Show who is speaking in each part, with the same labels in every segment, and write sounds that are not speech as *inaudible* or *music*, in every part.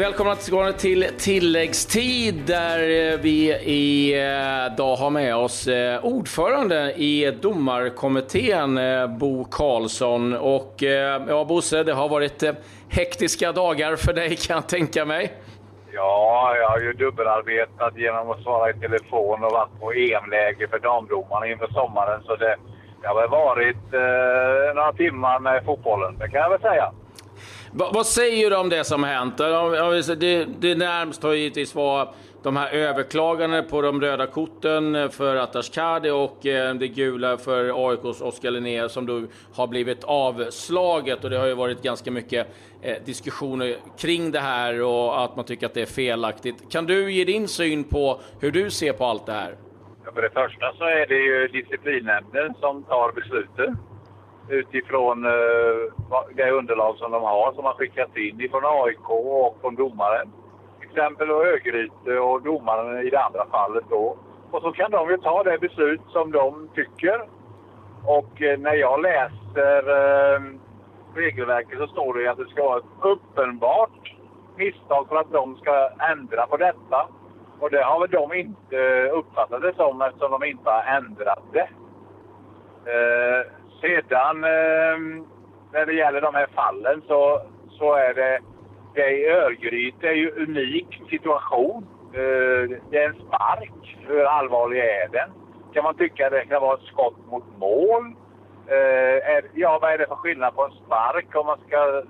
Speaker 1: Välkomna till tilläggstid där eh, vi idag eh, har med oss ordföranden ordförande i domarkommittén, Bo Karlsson. Och ja, Bosse, det har varit hektiska dagar för dig kan jag tänka mig.
Speaker 2: Ja, jag har ju dubbelarbetat genom att svara i telefon och varit på EM-läger för damdomarna inför sommaren. Så det, det har väl varit eh, några timmar med fotbollen, det kan jag väl säga.
Speaker 1: Va, vad säger du om det som hänt? Det, det närmst har givetvis varit de här överklagandena på de röda korten för Atashkadi och eh, det gula för AIKs Oskar Linnér som då har blivit avslaget. Och det har ju varit ganska mycket eh, diskussioner kring det här och att man tycker att det är felaktigt. Kan du ge din syn på hur du ser på allt det här?
Speaker 2: Ja, för det första så är det ju disciplinnämnden som tar besluten utifrån eh, det underlag som de har, som har skickats in ifrån AIK och från domaren. Till exempel och Örgryte och domaren i det andra fallet då. Och så kan de ju ta det beslut som de tycker. Och eh, när jag läser eh, regelverket så står det att det ska vara ett uppenbart misstag för att de ska ändra på detta. Och det har väl de inte uppfattat det som eftersom de inte har ändrat det. Eh, sedan eh, när det gäller de här fallen så, så är det, det i Örgryte är ju unik situation. Eh, det är en spark. Hur allvarlig är den? Kan man tycka att det kan vara ett skott mot mål? Eh, är, ja, vad är det för skillnad på en spark om man ska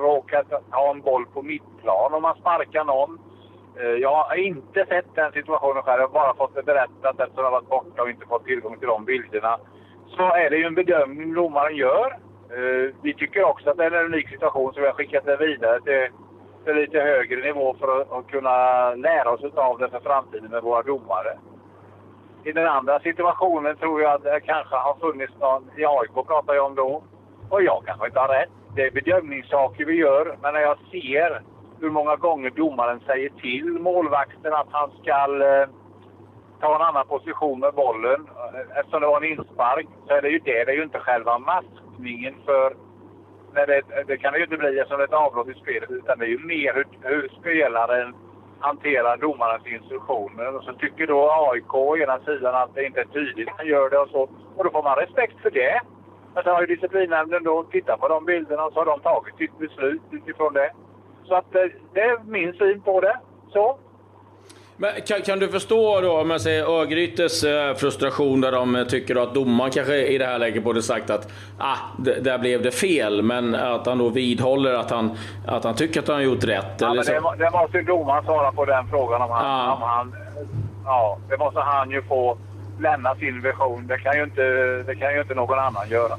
Speaker 2: råka ha en boll på mittplan om man sparkar någon? Eh, jag har inte sett den situationen själv. Jag har bara fått det berättat eftersom jag varit borta och inte fått tillgång till de bilderna så är det ju en bedömning domaren gör. Eh, vi tycker också att det är en unik situation så vi har skickat det vidare till, till lite högre nivå för att, att kunna lära oss av det för framtiden med våra domare. I den andra situationen tror jag att det kanske har funnits någon, i AIK pratar jag om då, och jag kanske inte har rätt. Det är bedömningssaker vi gör, men när jag ser hur många gånger domaren säger till målvakten att han ska eh, ta en annan position med bollen. Eftersom det var en inspark så är det ju det. Det är ju inte själva maskningen för... Nej, det, det kan det ju inte bli eftersom det är ett avbrott i spelet. Utan det är ju mer hur, hur spelaren hanterar domarens instruktioner. Och så tycker då AIK å ena sidan att det inte är tydligt han gör det och så. Och då får man respekt för det. Men så har ju disciplinnämnden då tittat på de bilderna och så har de tagit sitt beslut utifrån det. Så att eh, det är min syn på det. Så.
Speaker 1: Men kan, kan, du förstå då, om man säger Örgrytes eh, frustration där de tycker att domaren kanske i det här läget borde sagt att ah, där blev det fel, men att han då vidhåller att han, att han tycker att han har gjort rätt?
Speaker 2: Ja, eller så? Det, det måste ju domaren svara på den frågan om han, ah. om han... Ja, det måste han ju få lämna sin version. Det kan ju inte, det kan ju inte någon annan göra.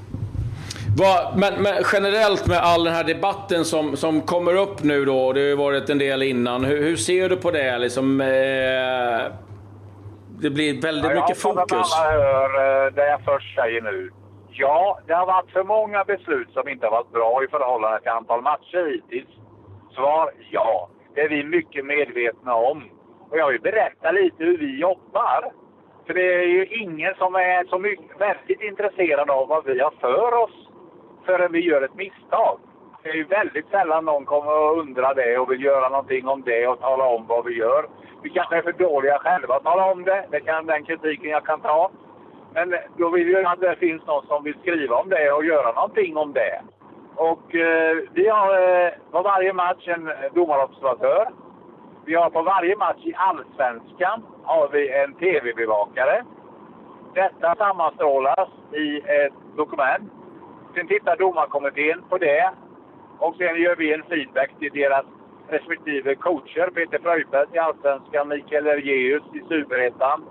Speaker 1: Men, men, generellt med all den här debatten som, som kommer upp nu då, det har ju varit en del innan. Hur, hur ser du på det? Liksom, eh, det blir väldigt ja, mycket fokus.
Speaker 2: Jag hör eh, det jag först säger nu. Ja, det har varit för många beslut som inte har varit bra i förhållande till antal matcher hittills. Svar ja. Det är vi mycket medvetna om. Och jag vill berätta lite hur vi jobbar. För det är ju ingen som är så mycket, väldigt intresserad av vad vi har för oss förrän vi gör ett misstag. Det är ju väldigt sällan någon kommer och undrar det och vill göra någonting om det och tala om vad vi gör. Vi kanske är för dåliga själva att tala om det. Det kan den kritiken jag kan ta. Men då vill jag att det finns någon som vill skriva om det och göra någonting om det. Och eh, vi har eh, på varje match en domarobservatör. Vi har på varje match i Allsvenskan har vi en TV-bevakare. Detta sammanstrålas i ett dokument Sen tittar domarkommittén på det och sen gör vi en feedback till deras respektive coacher. Peter Fröjfeldt i Allsvenskan, Mikael Ergeus i Superettan,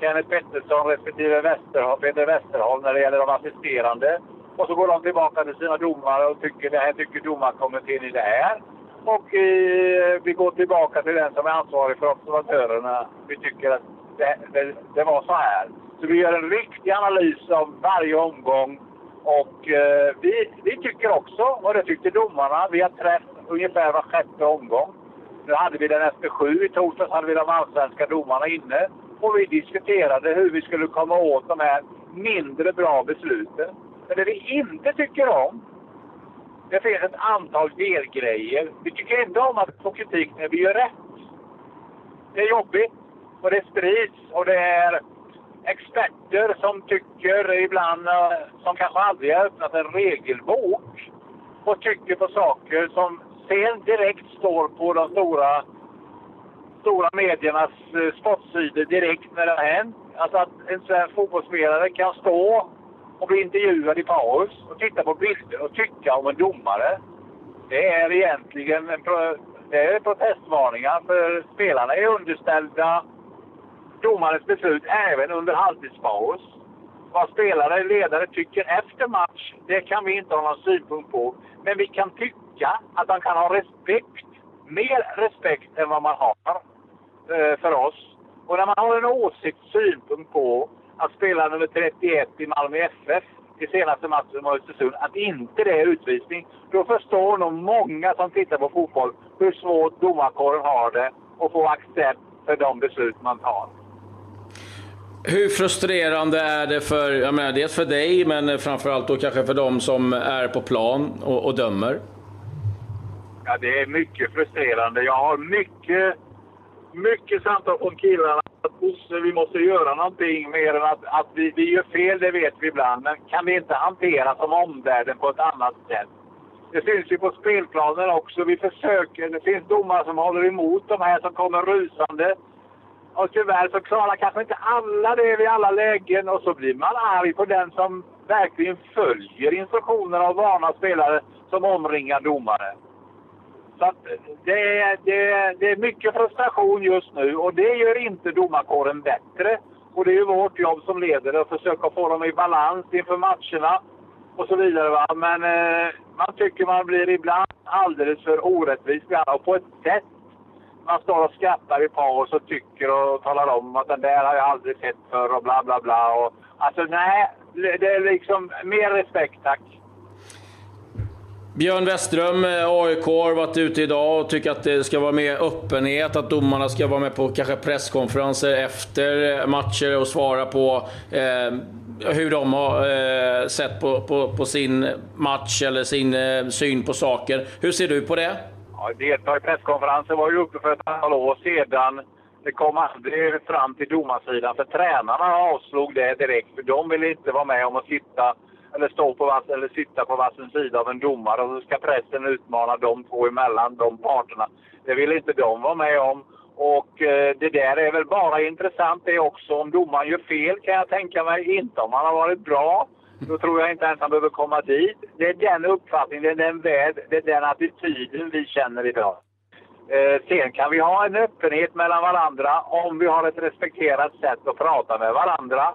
Speaker 2: Kenneth Pettersson respektive Westerholm, Peter Westerholm när det gäller de assisterande. Och så går de tillbaka till sina domare och tycker det här tycker domarkommittén i det här. Och eh, vi går tillbaka till den som är ansvarig för observatörerna. Vi tycker att det, det, det var så här. Så vi gör en riktig analys av varje omgång och eh, vi, vi tycker också, och det tyckte domarna, vi har träff ungefär var sjätte omgång. Nu hade vi den efter sju, i torsdags hade vi de allsvenska domarna inne. Och vi diskuterade hur vi skulle komma åt de här mindre bra besluten. Men det vi inte tycker om, Det finns ett antal delgrejer. Vi tycker inte om att få kritik när vi gör rätt. Det är jobbigt och det sprids och det är experter som tycker ibland, eh, som kanske aldrig har öppnat en regelbok och tycker på saker som sen direkt står på de stora, stora mediernas eh, sportsidor direkt när det har hänt. Alltså att en svensk fotbollsspelare kan stå och bli intervjuad i paus och titta på bilder och tycka om en domare. Det är egentligen en pro det är protestvarningar för spelarna är underställda domarens beslut även under halvtidspaus. Vad spelare och ledare tycker efter match, det kan vi inte ha någon synpunkt på. Men vi kan tycka att man kan ha respekt, mer respekt än vad man har eh, för oss. Och när man har en åsikt, synpunkt på att spela nummer 31 i Malmö FF i senaste matchen mot Östersund, att inte det är utvisning. Då förstår nog många som tittar på fotboll hur svårt domarkåren har det att få accept för de beslut man tar.
Speaker 1: Hur frustrerande är det för, jag menar, dels för dig, men framförallt då kanske för de som är på plan och, och dömer?
Speaker 2: Ja, det är mycket frustrerande. Jag har mycket, mycket samtal från killarna att Bosse, vi måste göra någonting mer än att, att vi, vi gör fel, det vet vi ibland. Men kan vi inte hantera som omvärlden på ett annat sätt? Det syns ju på spelplanen också. Vi försöker. Det finns domare som håller emot de här som kommer rusande. Och tyvärr så klarar kanske inte alla det vid alla lägen och så blir man arg på den som verkligen följer instruktionerna och varnar spelare som omringar domare. Så att det, är, det, det är mycket frustration just nu och det gör inte domarkåren bättre. Och det är ju vårt jobb som ledare att försöka få dem i balans inför matcherna och så vidare. Va? Men eh, man tycker man blir ibland alldeles för orättvis och på ett sätt man står och skrattar i paus och tycker och talar om att den där har jag aldrig sett förr och bla bla bla. Och, alltså nej, det är liksom mer respekt tack.
Speaker 1: Björn Westström, eh, AIK, har varit ute idag och tycker att det ska vara mer öppenhet, att domarna ska vara med på kanske presskonferenser efter eh, matcher och svara på eh, hur de har eh, sett på, på, på, sin match eller sin eh, syn på saker. Hur ser du på det?
Speaker 2: Ja, delta i presskonferensen var ju uppe för ett antal år sedan. Det kom aldrig fram till domarsidan för tränarna avslog det direkt för de ville inte vara med om att sitta eller stå på vass, eller sitta på varsin sida av en domare och så ska pressen utmana de två emellan, de parterna. Det vill inte de vara med om. Och eh, det där är väl bara intressant det också. Om domaren gör fel kan jag tänka mig, inte om han har varit bra. Då tror jag inte ens han behöver komma dit. Det är den uppfattningen, det är den värld, det är den attityden vi känner idag. Eh, sen kan vi ha en öppenhet mellan varandra om vi har ett respekterat sätt att prata med varandra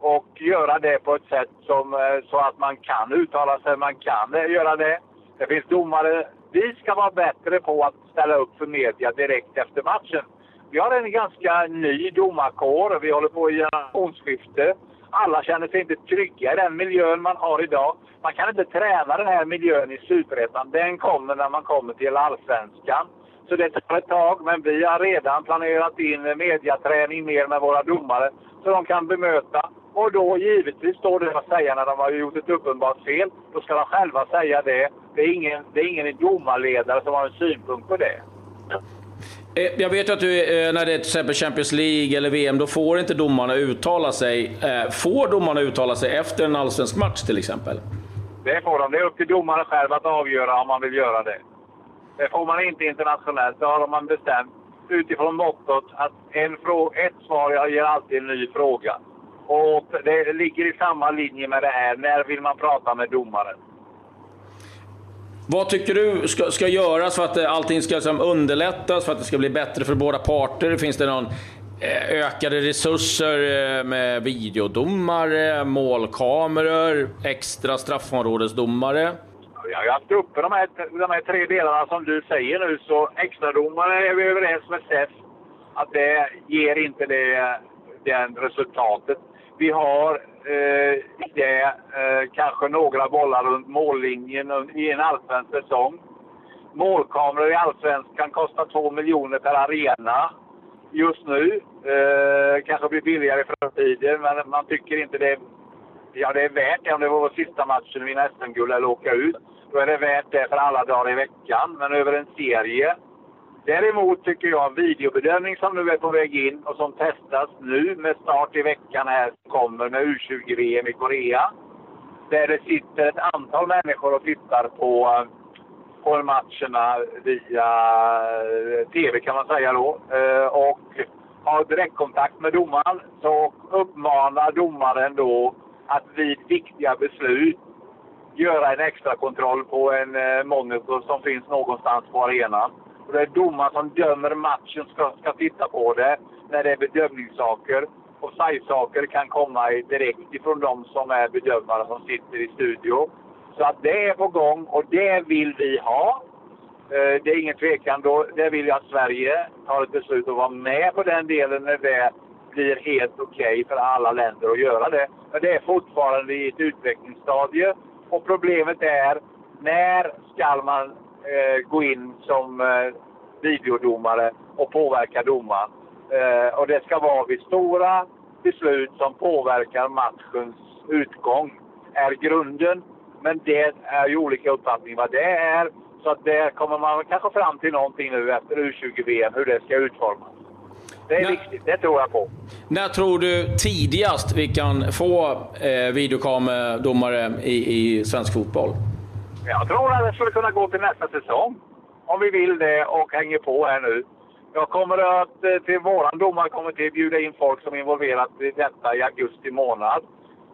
Speaker 2: och göra det på ett sätt som, eh, så att man kan uttala sig, man kan eh, göra det. Det finns domare. Vi ska vara bättre på att ställa upp för media direkt efter matchen. Vi har en ganska ny domarkår. Vi håller på i generationsskifte. Alla känner sig inte trygga i den miljön man har idag. Man kan inte träna den här miljön i Superettan. Den kommer när man kommer till Allsvenskan. Så det tar ett tag, men vi har redan planerat in mediaträning mer med våra domare så de kan bemöta och då givetvis står det att säga när de har gjort ett uppenbart fel. Då ska de själva säga det. Det är ingen, det är ingen domarledare som har en synpunkt på det.
Speaker 1: Eh, jag vet att du, eh, när det är till exempel Champions League eller VM, då får inte domarna uttala sig. Eh, får domarna uttala sig efter en allsvensk match till exempel?
Speaker 2: Det får de. Det är upp till domaren själv att avgöra om man vill göra det. Det får man inte internationellt. Det har man bestämt utifrån mottot att en ett svar ger alltid en ny fråga. Och det ligger i samma linje med det här. När vill man prata med domaren?
Speaker 1: Vad tycker du ska, ska göras för att eh, allting ska liksom underlättas, för att det ska bli bättre för båda parter? Finns det någon eh, ökade resurser eh, med videodomare, målkameror, extra straffområdesdomare?
Speaker 2: Jag har haft uppe de här, de här tre delarna som du säger nu, så extradomare är vi överens med SEF att det ger inte det, det resultatet. Vi har eh, det, eh, kanske några bollar runt mållinjen i en allsvensk säsong. Målkameror i allsvenskan kostar 2 miljoner per arena just nu. Eh, kanske blir billigare i framtiden, men man tycker inte det, Ja, det är värt det om det var vår sista matchen vi SM-guld eller åka ut. Då är det värt det för alla dagar i veckan. Men över en serie. Däremot tycker jag videobedömning som nu är på väg in och som testas nu med start i veckan här som kommer med U20-VM i Korea. Där det sitter ett antal människor och tittar på, eh, på matcherna via eh, TV kan man säga då. Eh, och har direktkontakt med domaren så uppmanar domaren då att vid viktiga beslut göra en extra kontroll på en monitor som finns någonstans på arenan. Och det är domaren som dömer matchen ska, ska titta på det när det är bedömningssaker. Och saker kan komma direkt ifrån de som är bedömare som sitter i studio. Så att det är på gång och det vill vi ha. Eh, det är ingen tvekan. Då, det vill jag att Sverige tar ett beslut att vara med på den delen när det blir helt okej okay för alla länder att göra det. Men det är fortfarande i ett utvecklingsstadie. Och problemet är, när ska man gå in som eh, videodomare och påverka domaren? Eh, och det ska vara vid stora beslut som påverkar matchens utgång, är grunden. Men det är ju olika uppfattningar vad det är. Så att det kommer man kanske fram till någonting nu efter U20-VM, hur det ska utformas. Det är när, viktigt, det tror jag på.
Speaker 1: När tror du tidigast vi kan få eh, videokameradomare i, i svensk fotboll?
Speaker 2: Jag tror att det skulle kunna gå till nästa säsong. Om vi vill det och hänger på här nu. Jag kommer att eh, till våran domarkommitté bjuda in folk som är involverat i detta i augusti månad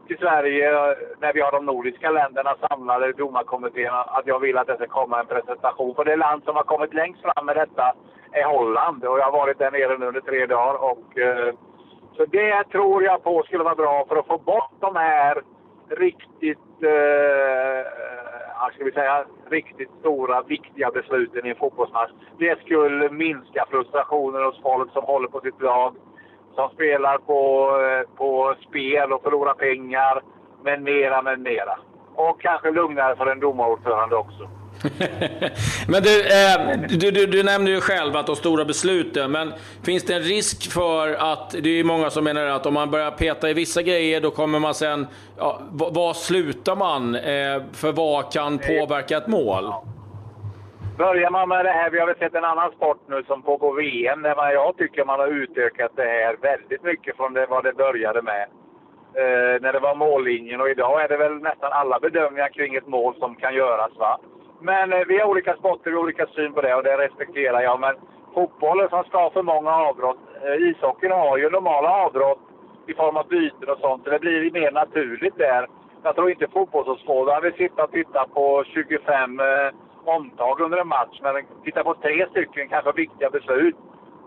Speaker 2: till Sverige eh, när vi har de nordiska länderna samlade, domarkommittéerna, att jag vill att det ska komma en presentation. För det land som har kommit längst fram med detta är Holland och jag har varit där nere nu under tre dagar. Och, eh, så det tror jag på skulle vara bra för att få bort de här riktigt, eh, ska vi säga, riktigt stora, viktiga besluten i en fotbollsmatch. Det skulle minska frustrationen hos folk som håller på sitt lag som spelar på, eh, på spel och förlorar pengar, med mera, med mera. Och kanske lugnare för en domarordförande också
Speaker 1: men du, eh, du, du, du, nämnde ju själv att de stora besluten, men finns det en risk för att, det är många som menar att om man börjar peta i vissa grejer, då kommer man sen, ja, var slutar man? Eh, för vad kan påverka ett mål?
Speaker 2: Börjar man med det här, vi har väl sett en annan sport nu som pågår VM, där man, jag tycker man har utökat det här väldigt mycket från det, vad det började med. Eh, när det var mållinjen och idag är det väl nästan alla bedömningar kring ett mål som kan göras. va. Men eh, vi har olika sporter, och olika syn på det och det respekterar jag. Men fotbollen som ska ha för många avbrott, eh, ishockeyn har ju normala avbrott i form av byten och sånt, så det blir mer naturligt där. Jag tror inte fotbollsåskådaren vill sitta och titta på 25 eh, omtag under en match, men titta på tre stycken kanske viktiga beslut.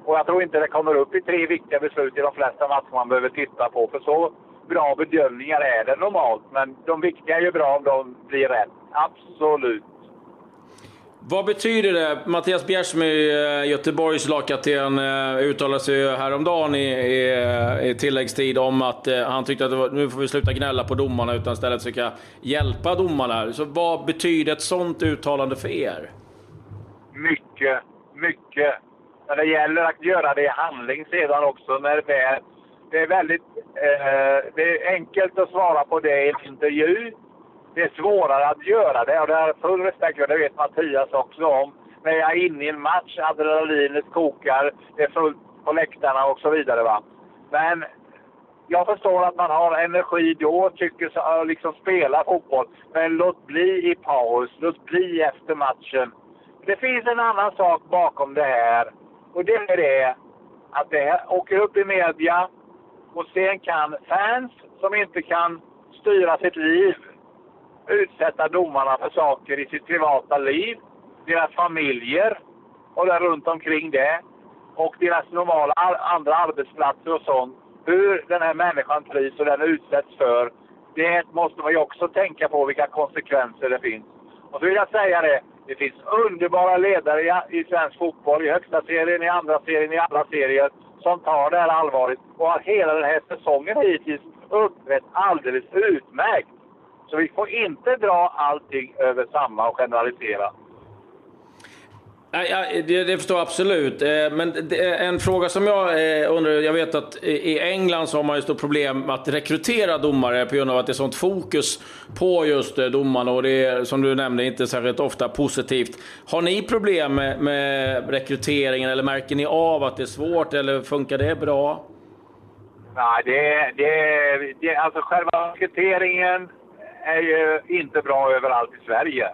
Speaker 2: Och jag tror inte det kommer upp i tre viktiga beslut i de flesta matcher man behöver titta på. För så bra bedömningar är det normalt. Men de viktiga är ju bra om de blir rätt. Absolut.
Speaker 1: Vad betyder det? Mattias Bjärsmyr, eh, Göteborgs lagkapten, eh, uttalade sig häromdagen i, i, i tilläggstid om att eh, han tyckte att var, nu får vi sluta gnälla på domarna utan istället försöka hjälpa domarna. Så vad betyder ett sånt uttalande för er?
Speaker 2: Mycket, mycket. Men det gäller att göra det i handling sedan också. När det, är, det är väldigt eh, det är enkelt att svara på det i en intervju det är svårare att göra det och det har full respekt för, det vet Mattias också om. När jag är inne i en match, adrenalinet kokar, det är fullt på läktarna och så vidare. Va? Men jag förstår att man har energi då, tycker så, liksom spela fotboll. Men låt bli i paus, låt bli efter matchen. Det finns en annan sak bakom det här. Och det är det att det åker upp i media och sen kan fans som inte kan styra sitt liv utsätta domarna för saker i sitt privata liv, deras familjer och där runt omkring det och deras normala andra arbetsplatser och sånt. Hur den här människan trivs och den utsätts för. Det måste man ju också tänka på vilka konsekvenser det finns. Och så vill jag säga det, det finns underbara ledare i, i svensk fotboll, i högsta serien, i andra serien, i alla serier, som tar det här allvarligt och har hela den här säsongen hittills uppträtt alldeles utmärkt. Så vi får inte dra allting över samma och generalisera.
Speaker 1: det, det förstår jag absolut. Eh, men en fråga som jag eh, undrar, jag vet att i England så har man ju stort problem att rekrytera domare på grund av att det är sånt fokus på just eh, domarna och det är som du nämnde inte särskilt ofta positivt. Har ni problem med, med rekryteringen eller märker ni av att det är svårt eller funkar det bra?
Speaker 2: Nej, det, det, det, alltså själva rekryteringen är ju inte bra överallt i Sverige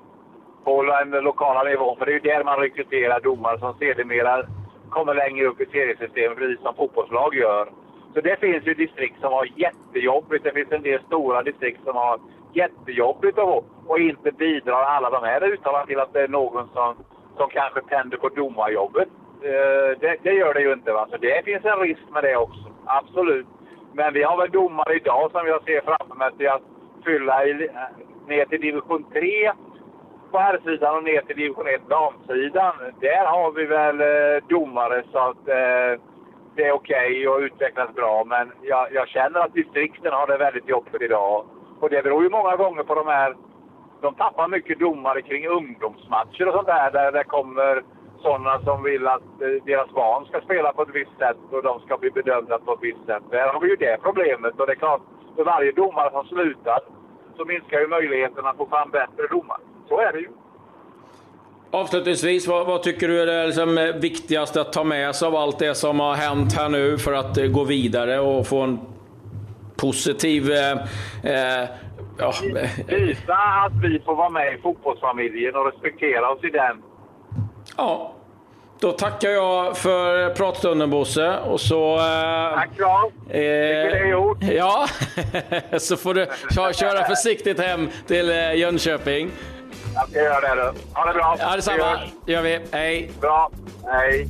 Speaker 2: på den lokala nivån. För det är ju där man rekryterar domare som sedermera kommer längre upp i seriesystemet, precis som fotbollslag gör. Så det finns ju distrikt som har jättejobbigt. Det finns en del stora distrikt som har jättejobbigt och, och inte bidrar alla de här uttalandena till att det är någon som, som kanske tänder på domarjobbet. Eh, det, det, gör det ju inte. Va? Så det finns en risk med det också. Absolut. Men vi har väl domare idag som jag ser framför mig att fylla i, eh, ner till division 3 på herrsidan och ner till division 1 damsidan. Där har vi väl eh, domare så att eh, det är okej okay och utvecklas bra. Men jag, jag, känner att distrikten har det väldigt jobbigt idag. Och det beror ju många gånger på de här... De tappar mycket domare kring ungdomsmatcher och sånt där. Där det kommer sådana som vill att eh, deras barn ska spela på ett visst sätt och de ska bli bedömda på ett visst sätt. Där har vi ju det problemet. Och det är klart, för varje domare som slutar så minskar ju möjligheten att få fram bättre domare. Så är det ju.
Speaker 1: Avslutningsvis, vad, vad, tycker du är det liksom viktigaste att ta med sig av allt det som har hänt här nu för att eh, gå vidare och få en positiv... Eh,
Speaker 2: eh, ja. Visa att vi får vara med i fotbollsfamiljen och respektera oss i den.
Speaker 1: Ja, då tackar jag för pratstunden Bosse. Och så...
Speaker 2: Eh, Tack Claes. Eh, det är gjort.
Speaker 1: Ja, *laughs* så får du köra försiktigt hem till eh, Jönköping.
Speaker 2: Jag ska göra det. Ha det bra.
Speaker 1: Ja, detsamma. Det gör vi. Hej.
Speaker 2: Bra. Hej.